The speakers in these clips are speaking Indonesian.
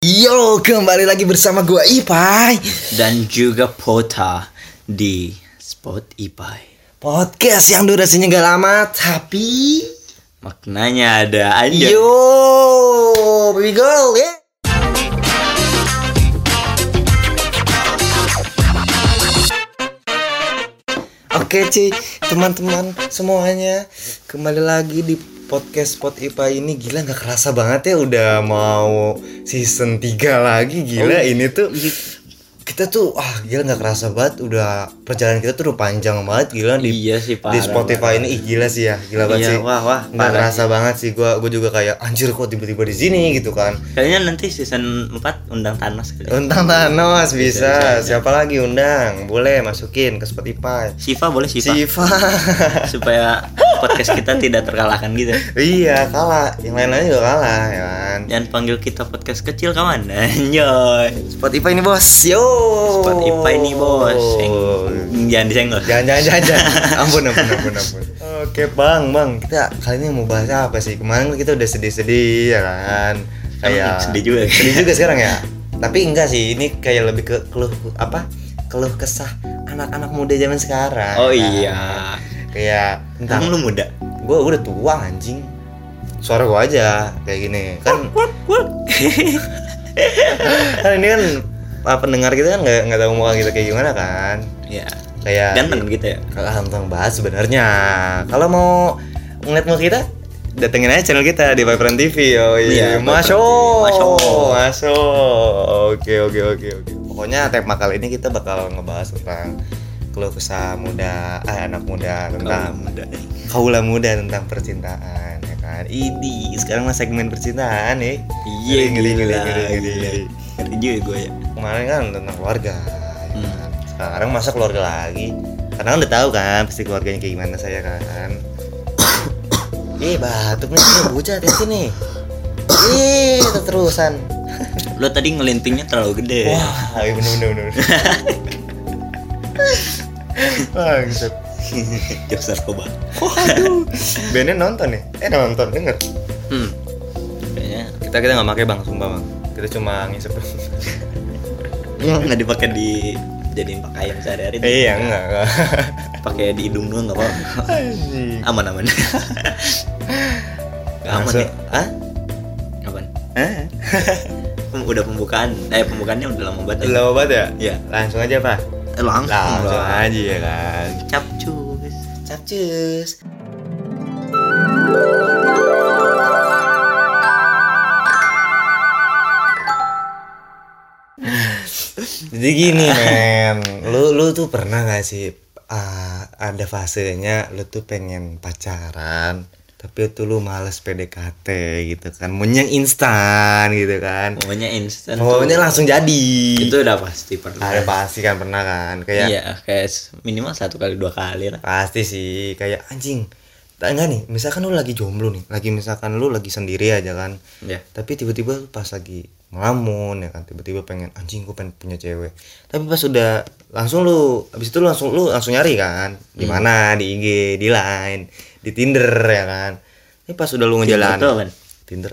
Yo, kembali lagi bersama gua Ipai dan juga Pota di Spot Ipai. Podcast yang durasinya gak lama tapi Maknanya ada aja. Yo, baby girl ya Oke Ci, teman-teman semuanya Kembali lagi di podcast Spot IPA ini Gila gak kerasa banget ya udah mau season 3 lagi Gila Oh, ini tuh. kita tuh ah gila nggak kerasa banget udah perjalanan kita tuh udah panjang banget gila di Iya sih, di parah, Spotify ini. Ih gila sih ya gila banget Iya, sih. wah, wah, nggak parah kerasa banget sih gua gua juga kayak anjir kok tiba-tiba di sini gitu kan. Kayaknya nanti season 4 undang Thanos kali. undang Thanos bisa, bisa, bisa. siapa lagi undang? Boleh masukin ke Spotify. Siva boleh Siva. Siva. Supaya podcast kita tidak terkalahkan gitu. iya kalah yang lain-lain juga kalah ya kan Jangan panggil kita podcast kecil kawan. Anjoy. Spotify ini bos yo Spotify nih bos. Yang- Jangan disenggol. Jangan jangan jangan, jangan. ampun ampun ampun ampun. Oke bang bang kita kali ini mau bahas apa sih kemarin kita udah sedih-sedih ya kan kayak sedih juga. sedih juga sekarang ya. Tapi enggak sih ini kayak lebih ke keluh apa keluh kesah anak-anak muda zaman sekarang. Oh kan. iya. Kayak entah Emang lu muda? gue udah tua anjing. Suara gue aja kayak gini kan kan ini kan ah, pendengar kita kan nggak nggak tahu muka kita kayak gimana kan Iya. kayak Ganteng gitu ya. kalau tentang bahas sebenarnya kalau mau ngeliat muka kita datengin aja channel kita di Vibrant TV oh iya masuk masuk Masuk. oke oke oke oke pokoknya tema kali ini kita bakal ngebahas tentang keluh kesah muda eh, anak muda Kaula tentang muda. kaula muda tentang percintaan ya kan ini sekarang mah segmen percintaan nih Iya Ngeri, ngeri, ngeri, ngeri, juga gue ya. kemarin kan tentang keluarga ya Hmm. kan? sekarang masa keluarga lagi karena kan udah tahu kan pasti keluarganya kayak gimana saya kan eh batuk nih nih bocah di sini ih terusan Lo tadi ngelintingnya terlalu gede. wah iya bener bener bener Bangsat. Jokes narkoba. Waduh. Bandnya nonton nih. Eh nonton denger. Hmm. Kayaknya Kita kita nggak pakai bang, sumpah bang. Kita cuma ngisep. nggak dipakai di jadiin pakaian sehari-hari. eh, iya enggak. enggak. Pakai di hidung doang nggak apa-apa. Aman aman. Gak aman ya? Hah? Aman. Pem- Udah pembukaan. Eh pembukaannya udah lama banget. ya? Lama banget ya? Iya. Langsung aja pak. Eh, langsung. Langsung lah. aja ya kan. Capcus. Capcus. Jadi gini men, lu lu tuh pernah gak sih ah, ada fasenya lu tuh pengen pacaran tapi tuh lu males PDKT gitu kan, maunya yang instan gitu kan, Pokoknya instan. maunya langsung jadi. Itu udah pasti pernah. Ada pasti kan pernah kan, kayak Iya, kayak minimal satu kali dua kali lah. Pasti sih kayak anjing. Enggak nih, misalkan lu lagi jomblo nih, lagi misalkan lu lagi sendiri aja kan. Ya. Tapi tiba-tiba pas lagi ngelamun ya kan, tiba-tiba pengen anjing gue pengen punya cewek. Tapi pas udah langsung lu habis itu lu langsung lu langsung nyari kan. Di Hmm. mana? Di IG, di Line, di Tinder ya kan. Ini pas udah lu ngejalan Tinder? Tinder.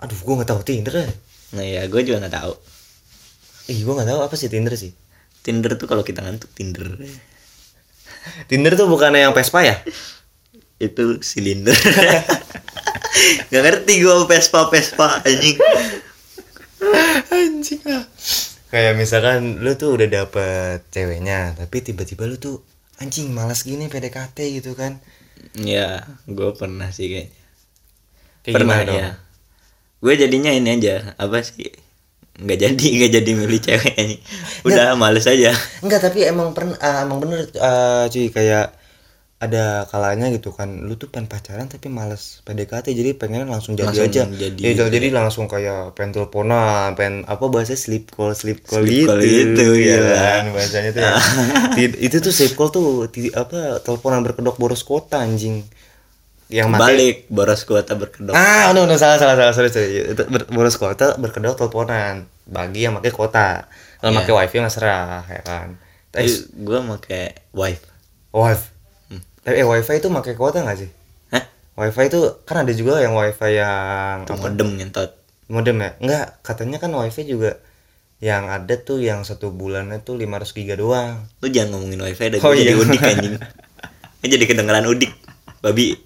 Aduh, gua nggak tahu Tinder. ya. Nah ya, gue juga nggak tahu. Ih, gua nggak tahu apa sih Tinder sih. Tinder tuh kalau kita ngantuk Tinder Tinder tuh bukannya yang Vespa ya? itu silinder. Gak ngerti gue Vespa Vespa anjing. anjing lah kayak misalkan lu tuh udah dapet ceweknya tapi tiba-tiba lu tuh anjing malas gini PDKT gitu kan Ya, gue pernah sih kayaknya. Kayak pernah ya. Gue jadinya ini aja apa sih? Nggak jadi nggak jadi milih cewek anjing. Udah males aja. enggak tapi emang pernah ah, emang bener ah, cuy kayak ada kalanya gitu kan lu tuh pengen pacaran tapi males PDKT jadi pengen langsung jadi Langsung aja jadi ya, gitu. jadi langsung kayak pengen teleponan pengen apa bahasa sleep call sleep call Sleep call itu, ya kan bahasanya tuh ya. Itu tuh sleep call tuh ti- apa teleponan berkedok boros kota anjing yang Balik boros kuota berkedok. Ah, udah, udah salah, salah, salah, sorry, sorry. Itu ber- boros kuota berkedok teleponan. Bagi yang pakai kuota. Kalau Iya. pakai wifi mah serah, ya kan. Tapi Eh, gue pakai wife. wifi. Hmm. Tapi eh, wifi itu pakai kuota nggak sih? Hah? Wifi itu kan ada juga yang wifi yang apa? modem ngentot. modem ya enggak katanya kan wifi juga yang ada tuh yang satu bulannya tuh 500 giga doang lu jangan ngomongin wifi dah Oh, gue jadi iya. udik anjing jadi kedengeran udik babi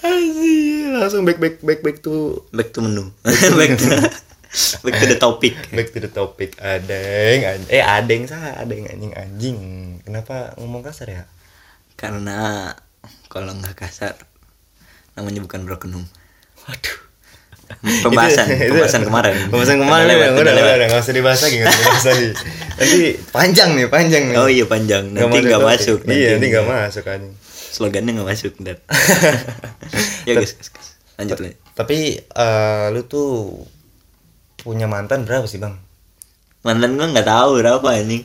Anjir, langsung back back back back to back to menu back to back to the topic back to the topic adeng anjing. eh adeng sah adeng anjing anjing kenapa ngomong kasar ya karena kalau nggak kasar namanya bukan broken home. Waduh. Pembahasan Itu- itu- pembahasan kemarin. pembahasan kemarin Udah udah lewat, udah udah udah, nggak usah dibahas lagi nggak usah dibahas lagi. Nanti panjang nih panjang nih. Oh iya panjang. Nanti masuk nggak masuk iya nanti nggak masuk anjing. Slogannya nggak masuk dan ya guys, lanjut lagi tapi eh, lu tuh punya mantan berapa sih bang? Mantan gua nggak tahu berapa anjing.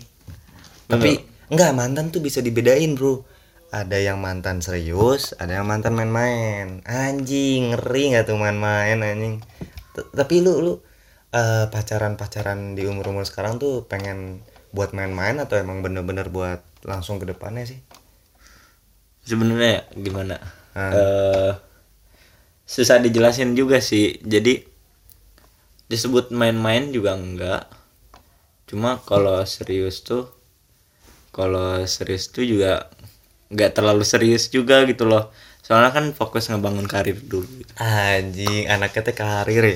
Tapi enggak mantan tuh bisa dibedain bro ada yang mantan serius ada yang mantan main-main. Anjing ngeri nggak tuh main-main anjing? T- tapi lu lu eh, pacaran-pacaran di umur-umur sekarang tuh pengen buat main-main atau emang bener-bener buat langsung ke depannya sih? Sebenarnya gimana? Ah. Eh, susah dijelasin juga sih. Jadi disebut main-main juga enggak. Cuma kalau serius tuh kalau serius tuh juga nggak terlalu serius juga gitu loh. Soalnya kan fokus ngebangun karir dulu gitu. anjing anaknya teh karir ya.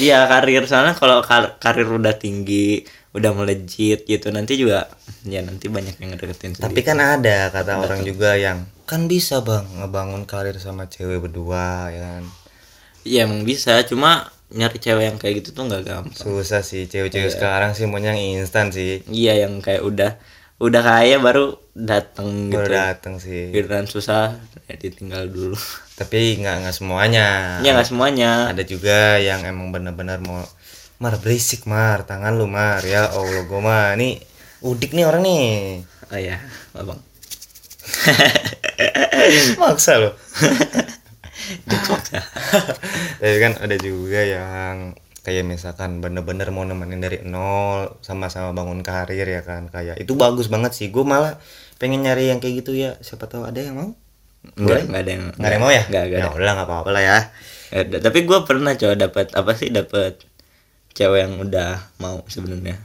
Iya karir. Soalnya kalau kar- karir udah tinggi udah melejit gitu nanti juga ya nanti banyak yang ngedeketin tapi sendiri. kan ada kata orang juga yang kan bisa bang ngebangun karir sama cewek berdua ya kan? Iya emang bisa. Cuma nyari cewek yang kayak gitu tuh nggak gampang. Susah sih. Cewek-cewek sekarang sih maunya yang instan sih. Iya yang kayak udah udah kaya baru dateng gitu. baru dateng sih. Giliran susah ya ditinggal dulu. Tapi nggak nggak semuanya. Ya nggak semuanya. Ada juga yang emang benar-benar mau mar berisik mar. Tangan lu mar. Ya allah gue mah nih udik nih orang nih. Oh ya abang. Maksa lo maksa. tapi kan ada juga yang kayak misalkan bener-bener mau nemenin dari nol sama-sama bangun karir ya kan kayak itu bagus banget sih gue malah pengen nyari yang kayak gitu ya siapa tahu ada yang mau Enggak, enggak ada yang nggak ada yang mau ya Enggak, enggak ya ada. udah nggak apa-apa lah ya Nggak ada. Tapi gue pernah coba dapat apa sih dapat cewek yang udah mau sebenarnya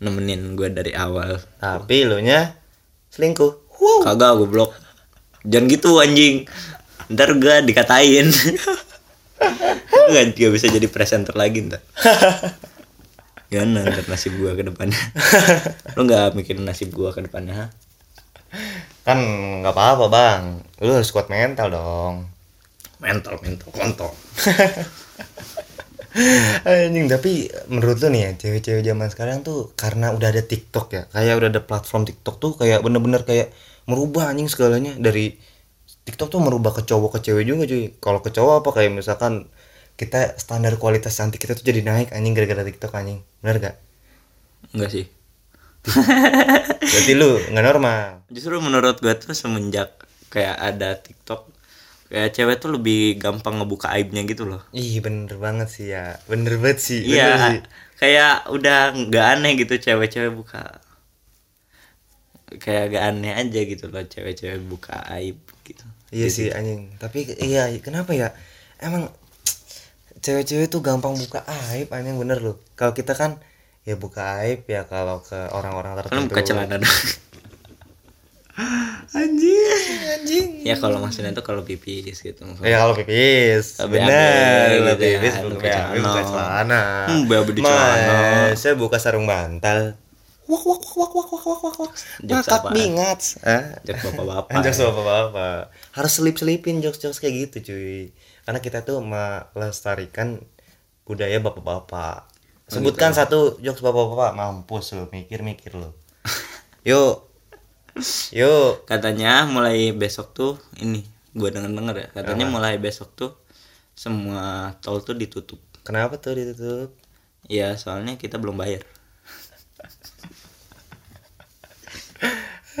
nemenin gue dari awal. tapi lu nya selingkuh wow Kagak goblok. Jangan gitu anjing. Ntar gue dikatain. Gak, gak bisa jadi presenter lagi ntar. Gimana ntar nasib gue ke depannya? Lu gak mikirin nasib gue ke depannya? ha? kan nggak apa-apa bang lu harus kuat mental dong Mental, mental, kontol. anjing tapi menurut lu nih ya cewek-cewek zaman sekarang tuh karena udah ada TikTok ya kayak udah ada platform TikTok tuh kayak bener-bener kayak merubah anjing segalanya dari TikTok tuh merubah ke cowok ke cewek juga cuy kalau ke cowok apa kayak misalkan kita standar kualitas cantik kita tuh jadi naik anjing gara-gara TikTok anjing bener gak? Enggak sih. Berarti lu nggak normal Justru menurut gue tuh semenjak kayak ada TikTok kayak cewek tuh lebih gampang ngebuka aibnya gitu loh. Ih bener banget sih ya bener banget sih bener Iya, sih. kayak udah nggak aneh gitu cewek-cewek buka kayak gak aneh aja gitu loh cewek-cewek buka aib gitu. Iya sih anjing. Tapi iya kenapa ya? Emang cewek-cewek tuh gampang buka aib anjing bener loh. Kalau kita kan ya buka aib ya kalau ke orang-orang Kan tertentu. buka celana dong. Anjing, anjing. ya kalau maksudnya tuh kalau pipis gitu. Ya kalau pipis, bener, gitu kalau ya, pipis buka buka, BAB, buka celana. celana. Hmm, di celana. Saya buka sarung bantal. Wak wak wak wak wak wak wak wak. Jokes Ngakak bingat. Ah. Jok bapak-bapak. Jokes bapak-bapak. Harus selip-selipin jokes-jokes kayak gitu cuy. Karena kita tuh melestarikan budaya bapak-bapak. Sebutkan satu jokes bapak-bapak. Mampus lu, mikir-mikir lu. Yuk. Yuk. Katanya mulai besok tuh ini gua denger-denger ya. Katanya mulai besok tuh semua tol tuh ditutup. Kenapa tuh ditutup? Ya soalnya kita belum bayar.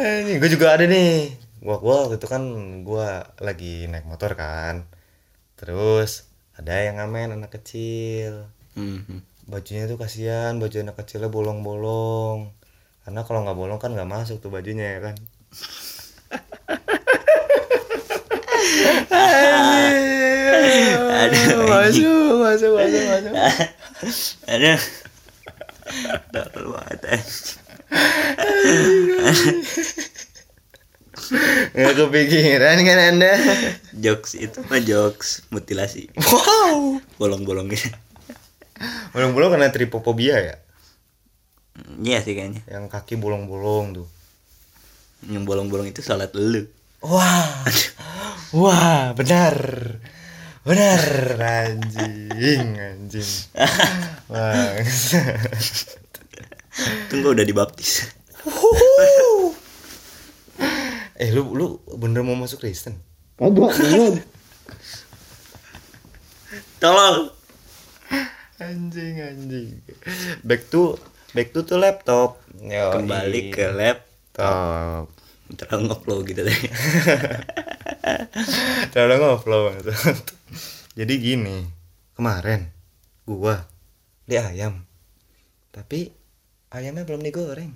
Ini gue juga ada nih. Gua gua waktu itu kan gua lagi naik motor kan. Terus ada yang ngamen anak kecil. Mhm. Bajunya tuh kasihan, baju anak kecilnya bolong-bolong. Karena kalau nggak bolong kan nggak masuk tuh bajunya ya kan. Aduh, masuk masuk masuk masuk Aduh. Tolol banget. Nggak kepikiran kan anda? Jokes itu mah jokes mutilasi. wow. Bolong-bolongnya. bolong-bolong kena tripofobia ya? Iya sih kayaknya. yang kaki bolong-bolong tuh. Yang bolong-bolong itu salat lu. wah. Wah benar. Benar anjing anjing. Wah Tunggu udah dibaptis. eh lu lu bener mau masuk Kristen Kagak, belum. Tolong. anjing anjing back to back to tuh laptop Yoi. Kembali ke laptop. top Terlalu ngoplo gitu deh. terlalu ngoflow jadi gini kemarin gua beli ayam tapi ayamnya belum digoreng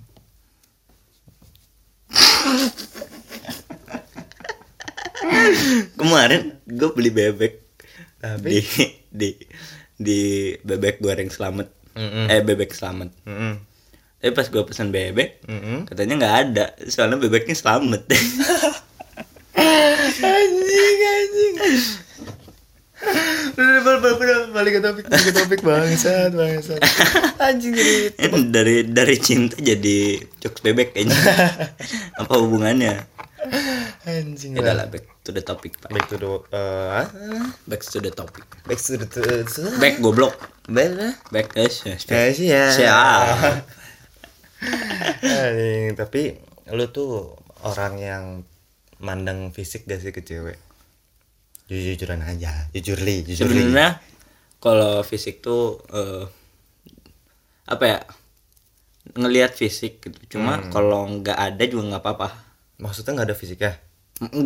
Kemarin gue beli bebek Tapi? di di di bebek goreng selamat. Mm-mm. Eh bebek selamat. Mm-mm. Tapi pas gue pesen bebek, Mm-mm. katanya nggak ada. Soalnya bebeknya selamat. anjing anjing udah udah, udah, udah, balik ke topik balik ke topik bangsat bangsat anjing jadi dari dari cinta jadi jokes bebek kayaknya. Apa hubungannya? anjing Ya udah lah back to the topic pak. back to the uh, Back to the topic. back to the to, to, Back goblok. back lah Back sih. Ya sih ya. Anjing, tapi lu tuh orang yang mandang fisik gak sih ke cewek? Jujur-jujuran aja, jujur li, jujur li. Sebenarnya kalau fisik tuh eh, apa ya? Ngelihat fisik gitu. Cuma kalau nggak ada juga nggak apa-apa. Maksudnya nggak ada fisik ya?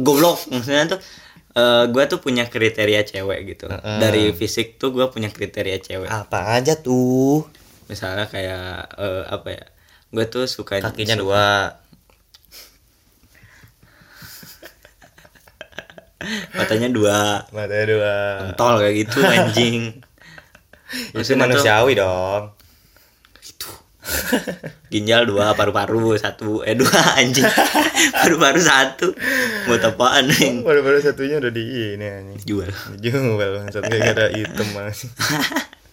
Goblok maksudnya tuh eh gue tuh punya kriteria cewek gitu. Dari fisik tuh gue punya kriteria cewek. Apa aja tuh? Misalnya kayak eh, apa ya? Gue tuh suka Kakinya su- dua, matanya dua, matanya dua. pentol kayak gitu anjing. Itu Maksudnya tuh- manusiawi dong. itu ginjal dua paru-paru satu eh dua anjing paru-paru satu buat apaan nih Baru-baru satunya udah di ini anjing. jual Jual satu kayak ada item masih.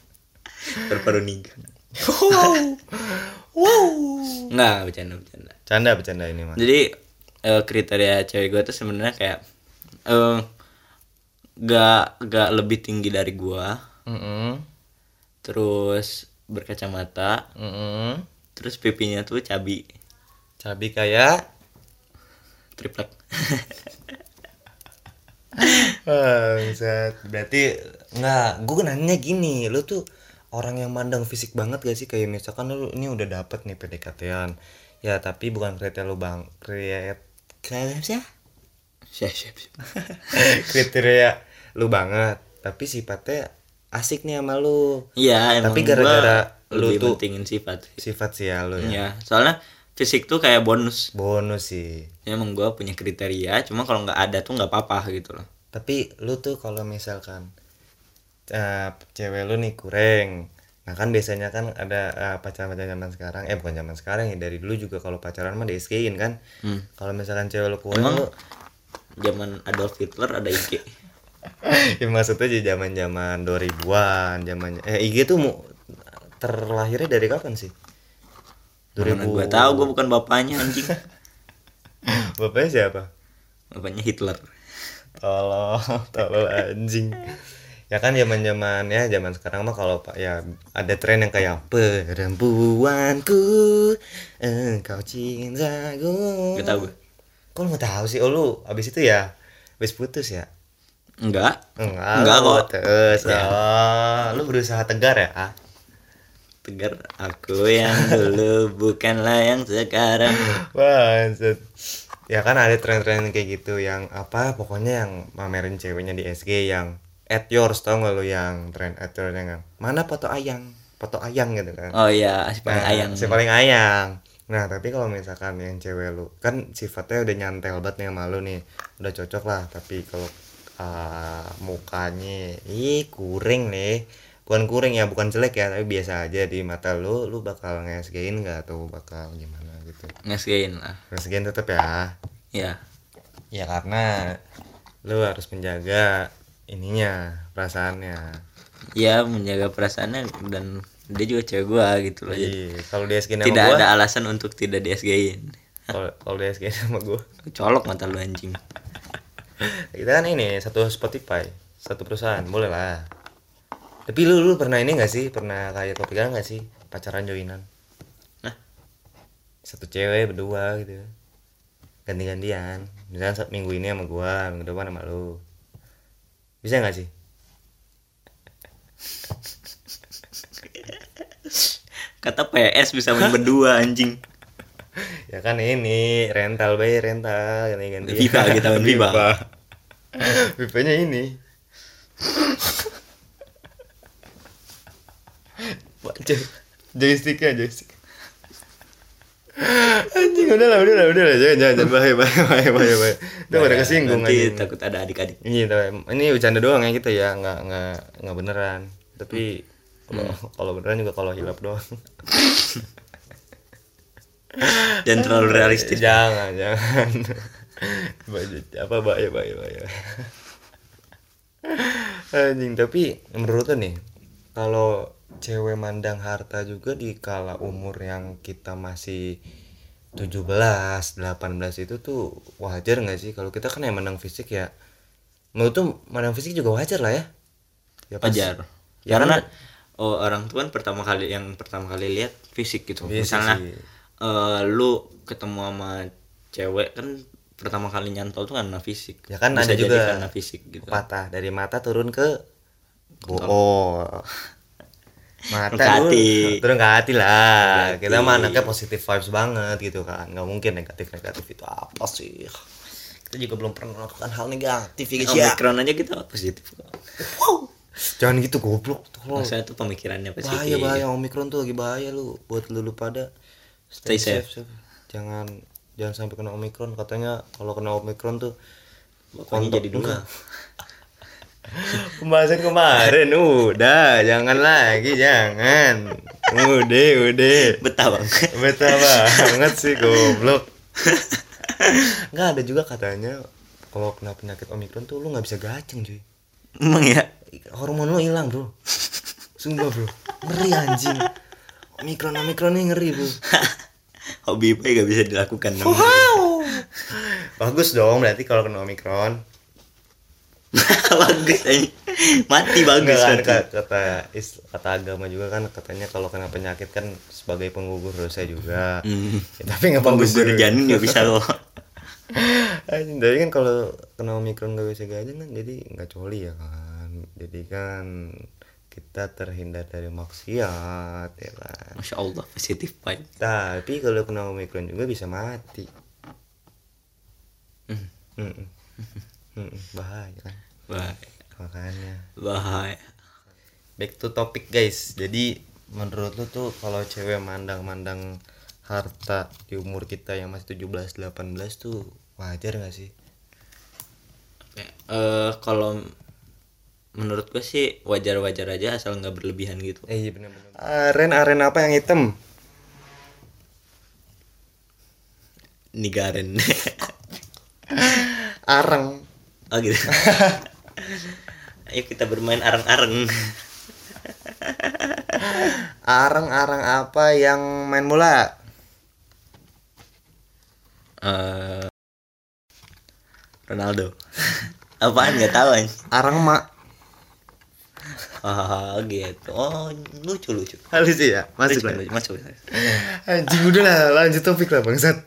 paru-paru niga Wow. Wow. nggak bercanda bercanda Canda bercanda ini mah. jadi eh, kriteria cewek gue tuh sebenarnya kayak eh gak gak lebih tinggi dari gua Mm terus berkacamata -mm. terus pipinya tuh cabi Cabi kayak triplek Bangsat. Berarti nggak, gue nanya gini, lu tuh orang yang mandang fisik banget gak sih kayak misalkan lu ini udah dapet nih PDKT-an. Ya, tapi bukan kriteria lu bang, kriteria siapa? Siap siap siap kriteria lu banget, tapi sifatnya asik nih sama lu. iya Tapi gara-gara lu tuh- pentingin sifat Sifat sih ya lu ya. ya soalnya fisik tuh kayak bonus Bonus sih. ya, emang gue punya kriteria cuma kalau nggak ada tuh nggak apa-apa gitu loh Tapi lu tuh kalau misalkan eh, cewek lu nih kurang Nah kan biasanya kan ada eh, pacaran-pacaran zaman sekarang Eh bukan zaman sekarang ya Dari dulu juga kalau pacaran mah di kan Hmm. Kalau misalkan cewek lu kurang Emang? lu zaman Adolf Hitler ada IG Ya maksudnya di zaman zaman 2000-an zamannya Eh IG tuh mau terlahirnya dari kapan sih? Mana gue tahu gue bukan bapaknya anjing Bapaknya siapa? bapaknya Hitler Tolong, tolong anjing. Ya kan zaman zaman ya zaman sekarang mah kalau pak ya ada tren yang kayak perempuanku engkau cintaku. Gak tahu gue Kok lu nggak tahu sih? Oh lu abis itu ya abis putus ya? enggak Enggak, Enggak kok. Terus, Ya. oh, lu berusaha tegar ya? Ah? tegar aku yang dulu bukanlah yang sekarang Wah, set. ya kan ada tren-tren kayak gitu yang apa pokoknya yang mamerin ceweknya di SG yang at yours tau gak lu yang tren at yours yang mana foto ayang foto ayang gitu kan oh iya si paling Nah, ayang si paling ayang nah tapi kalau misalkan yang cewek lu kan sifatnya udah nyantel banget nih sama lu nih. Udah cocok lah tapi kalau ah, mukanya ih kuring nih. Bukan kuring ya bukan jelek ya tapi biasa aja di mata lu lu bakal ngesgain nggak atau bakal gimana gitu? Ngesgain lah ngesgain tetap ya? Ya ya karena lu harus menjaga ininya perasaannya. Ya menjaga perasaannya dan dia juga cewek gua gitu loh Iya, kalau dia skin sama tidak gua, ada alasan untuk tidak di SG-in kalau kalau dia skin sama gua, colok mata lu anjing kita kan ini satu Spotify, satu perusahaan, boleh lah. Tapi lu lu pernah ini gak sih? Pernah kayak kepikiran gak sih pacaran joinan? Nah. Satu cewek berdua gitu. Ganti-gantian. Misalnya minggu ini sama gua, minggu depan sama lu. Bisa gak sih? Kata PS bisa main berdua anjing. Ya kan ini rental bay rental ganti-ganti. FIFA, kita main FIFA. FIFA-nya ini. Joy- joysticknya joystick. Anjing udah lah udah lah udah lah. Jangan jangan jangan. Bahaya bahaya bahaya bahaya bahaya. Udah pada kesinggung nanti anjing. takut ada adik-adik. Ini tapi- ini bercanda doang ya kita ya. Nggak nggak nggak beneran. Tapi kalau kalau beneran juga kalau hilap doang. Dan terlalu realistis. Jangan jangan. Apa bahaya bahaya bahaya anjing tapi menurut nih kalau cewek mandang harta juga di kala umur yang kita masih 17, 18 itu tuh wajar nggak sih? Kalau kita kan yang mandang fisik ya menurut tuh mandang fisik juga wajar lah ya. Ya pas- wajar. Ya karena kan- oh, orang tua kan pertama kali yang pertama kali lihat fisik gitu. Sih, misalnya sih. eh, lu ketemu sama cewek kan pertama kali nyantol tuh karena fisik. Ya kan Bisa ada juga karena fisik gitu. patah dari mata turun ke oh mata Turun ke hati. turun ke hati lah. Ke hati. kita mah anaknya positif vibes banget gitu kan. Nggak mungkin negatif negatif itu apa sih? Kita juga belum pernah melakukan hal negatif ya guys ya. Omikron aja kita positif wow jangan gitu goblok tolong Maksudnya tuh pemikirannya positif. bahaya bahaya omikron tuh lagi bahaya lu buat lu, lu pada Stay safe. jangan jangan sampai kena omikron katanya kalau kena omikron tuh Pokoknya jadi dua. Pembahasan kemarin udah, jangan lagi, jangan. Udah, udah. Betah banget. Betah banget sih goblok. Nggak ada juga katanya kalau kena penyakit omikron tuh lu nggak bisa gaceng cuy. Emang ya? Hormon lu hilang bro. Sumpah bro, ngeri anjing. Omikron omikron ini ngeri bro. Hobi apa gak bisa dilakukan dong. Wow. Bagus dong berarti kalau kena omikron. bagus aja. Mati bagus kan kata, kata is- kata agama juga kan katanya kalau kena penyakit kan sebagai penggugur dosa juga. Hmm. Ya, tapi nggak bagus Penggugur janin gak bisa loh. Anjing, tapi kan kalau kena omikron gak bisa gajah kan jadi nggak coli ya kan. Jadi kan kita terhindar dari maksiat ya kan. Masya Allah positif vibe. Tapi kalau kena omikron juga bisa mati. Hmm. Mm-mm. Mm-mm, Bahaya kan. Bahaya. Makanya. Bahaya. back to topic guys jadi menurut lu tuh kalau cewek mandang-mandang harta di umur kita yang masih 17 18 tuh wajar gak sih Eh kalau menurut gue sih wajar-wajar aja asal nggak berlebihan gitu. eh iya bener-bener aren aren apa yang hitam Nigaren. areng oh gitu. Ayo kita bermain areng-areng. areng areng apa yang main bola Eh Ronaldo. Apaan nggak tahu anjing. areng mak Oh gitu. Oh lucu lucu. halus sih ya masuk Lucu, lah lucu, masuk. anjing udah lah lanjut topik lah bangsat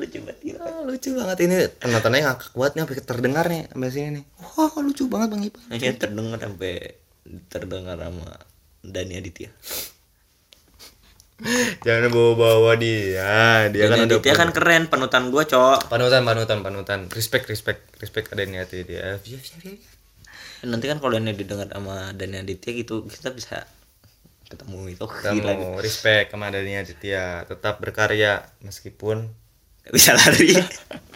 lucu banget gila. Ah, lucu banget ini penontonnya ngakak kuat nih sampai terdengar nih sampai sini nih wah lucu banget bang Ipan Akhirnya terdengar sampai terdengar sama Dani Aditya. Jangan bawa-bawa dia dia kan udah Aditya kan keren panutan gua, Cok. panutan panutan panutan respect respect respect ada niatnya dia Siap, siap, siap. Nanti kan kalau ini didengar sama Dani Aditya gitu, kita bisa ketemu itu kita gila. mau respect sama Dani Aditya tetap berkarya meskipun bisa lari.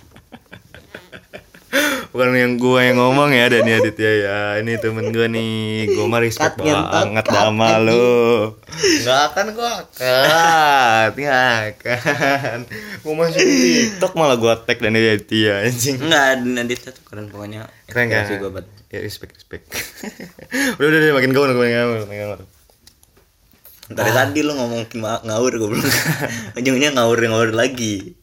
bukan yang gue yang ngomong ya Dani Aditya ya. Ini temen gue nih. Gue mah respect Cut, banget cut, sama lo nggak akan gue akan nggak akan gue masuk tiktok malah gue tag Dani Aditya anjing. Enggak, Nadita tuh keren pokoknya. keren kan? Inspirasi gua banget. ya respect respect. Udah udah, udah makin gaul makin gaul makin gaul. Dari tadi lu ngomong ngawur gue belum. Ujungnya ngawur-ngawur lagi.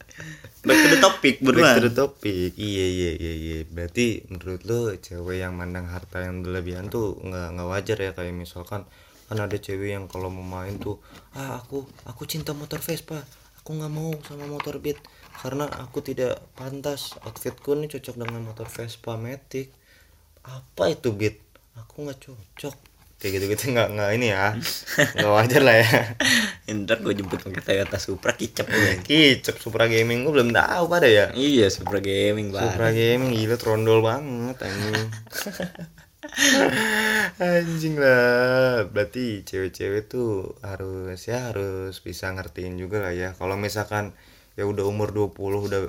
Back to the topic Back to the topic. Iya iya iya iya. Berarti menurut lo cewek yang mandang harta yang berlebihan tuh nggak nggak wajar ya? Kayak misalkan kan ada cewek yang kalau mau main tuh ah aku aku cinta motor Vespa. Aku nggak mau sama motor Beat. Karena aku tidak pantas. Outfitku nih cocok dengan motor Vespa Matic. Apa itu Beat? Aku nggak cocok. Kayak gitu gitu nggak nggak ini ya. Nggak wajar lah ya Ntar gue jemput pakai Toyota Supra kicep gue. kicep Supra Gaming gue belum tahu pada ya Iya, Supra Gaming Supra banget. Gaming gila trondol banget anjing. anjing lah. Berarti cewek-cewek tuh harus ya harus bisa ngertiin juga lah ya. Kalau misalkan ya udah umur 20 udah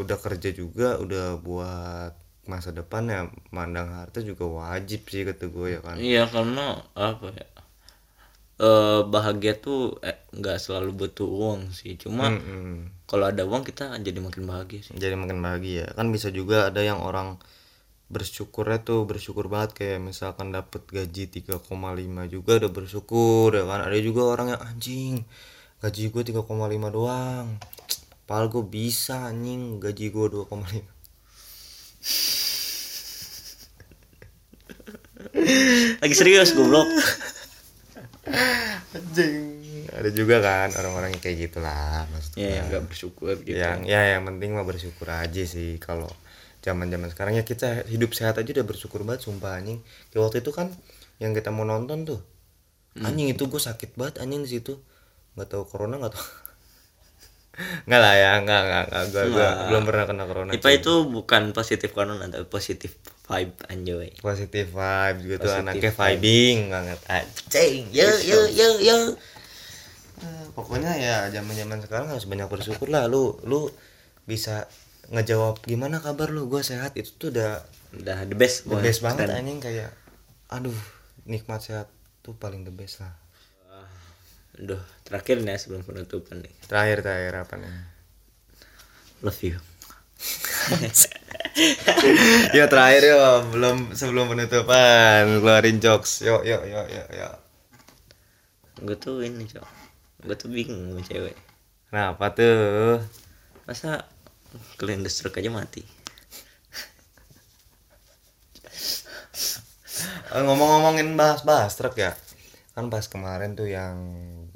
udah kerja juga udah buat masa depan ya mandang harta juga wajib sih kata gue ya kan. Iya, karena apa ya? Eh bahagia tuh eh, nggak selalu butuh uang sih. Cuma Mm-mm. kalau ada uang kita jadi makin bahagia sih. jadi makin bahagia kan bisa juga ada yang orang bersyukurnya tuh bersyukur banget kayak misalkan dapat gaji 3,5 juga udah bersyukur ya kan ada juga orang yang anjing gaji gue 3,5 doang padahal gue bisa anjing gaji gue 2,5 Lagi serius goblok. Anjing. Ada juga kan orang-orang yang kayak gitulah maksudnya Ya, yang nggak bersyukur gitu. yang ya yang penting mah bersyukur aja sih kalau zaman zaman sekarang. Ya kita hidup sehat aja udah bersyukur banget sumpah anjing. Kayak waktu itu kan yang kita mau nonton tuh. Anjing itu gue sakit banget anjing di situ. Nggak tahu corona nggak tahu nggak lah ya nggak nggak nggak gue Nggak. belum pernah kena corona IPA itu bukan positif corona tapi positif vibe anjoy. positif vibe gitu Positive anaknya vibe. vibing banget anjing yo yo yo yo Eh, pokoknya ya zaman zaman sekarang harus banyak bersyukur lah lu lu bisa ngejawab gimana kabar lu gue sehat itu tuh udah Udah the best. the boy. best banget anjing kayak aduh nikmat sehat tuh paling the best lah Aduh, terakhir nih ya, sebelum penutupan nih. terakhir terakhir apa nih Love you. ya terakhir yo belum sebelum penutupan keluarin jokes yo yo yo yo yo Gue tuh ini, Cok. Gue tuh bingung sama cewek. kenapa tuh Masa kalian stroke aja mati? Eh, ngomong-ngomongin bahas-bahas truk ya kan pas kemarin tuh yang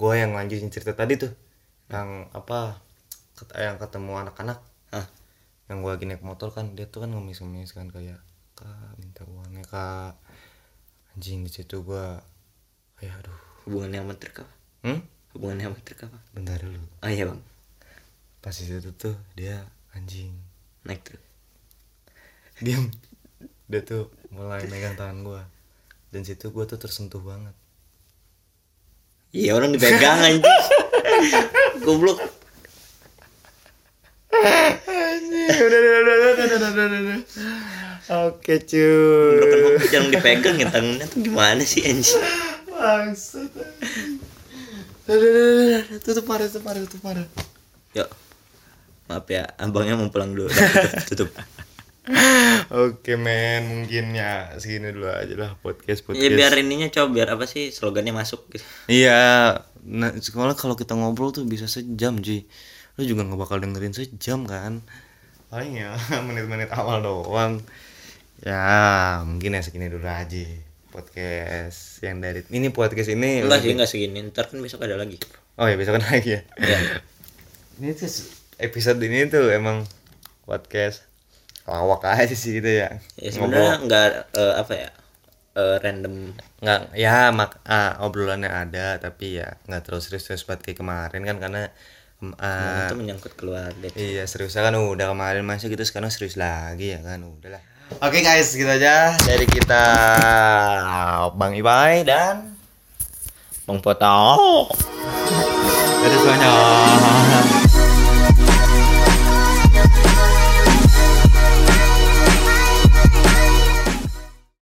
gue yang lanjutin cerita tadi tuh yang apa ket- yang ketemu anak-anak. Yang gue lagi naik motor kan dia tuh kan ngemis-ngemis kan kayak kak minta uangnya kak. Anjing di situ gue kayak aduh. Hubungannya sama truk apa? hmm? Hubungannya sama truk apa? bentar dulu. Oh iya bang, pas di situ tuh dia anjing. Naik truk. diam. Dia tuh mulai megang tangan gue dan situ gue tuh tersentuh banget Iya orang dipegang aja Goblok. Udah udah udah udah udah udah udah. udah. Oke, cuy. Broken hook jangan dipegang ya tangannya tuh gimana sih anjing? Maksud. Udah udah udah tutup parah tutup parah tutup parah. Yuk. Maaf ya, abangnya mau pulang dulu. Tutup. tutup. oke men mungkin ya segini dulu aja lah podcast podcast Ya biar ininya coba biar apa sih slogannya masuk gitu. iya nah sekolah kalau kita ngobrol tuh bisa sejam cuy lu juga nggak bakal dengerin sejam kan paling ya menit-menit awal doang ya mungkin ya segini dulu aja podcast yang dari ini podcast ini Enggak sih, enggak segini. Ntar kan besok ada lagi. Oh ya besok kan lagi ya. Iya. ini tuh episode ini tuh emang podcast lawak aja sih gitu ya. Ya sebenarnya enggak eh, apa ya? eh, random nggak ya mak ah, obrolannya ada tapi ya nggak terus serius-serius banget kayak kemarin kan karena em, ah, itu menyangkut keluarga. iya seriusnya kan udah kemarin masuk gitu sekarang serius lagi ya kan udahlah. Oke guys gitu aja dari kita Bang Ibai dan Bang Potong. dari semuanya.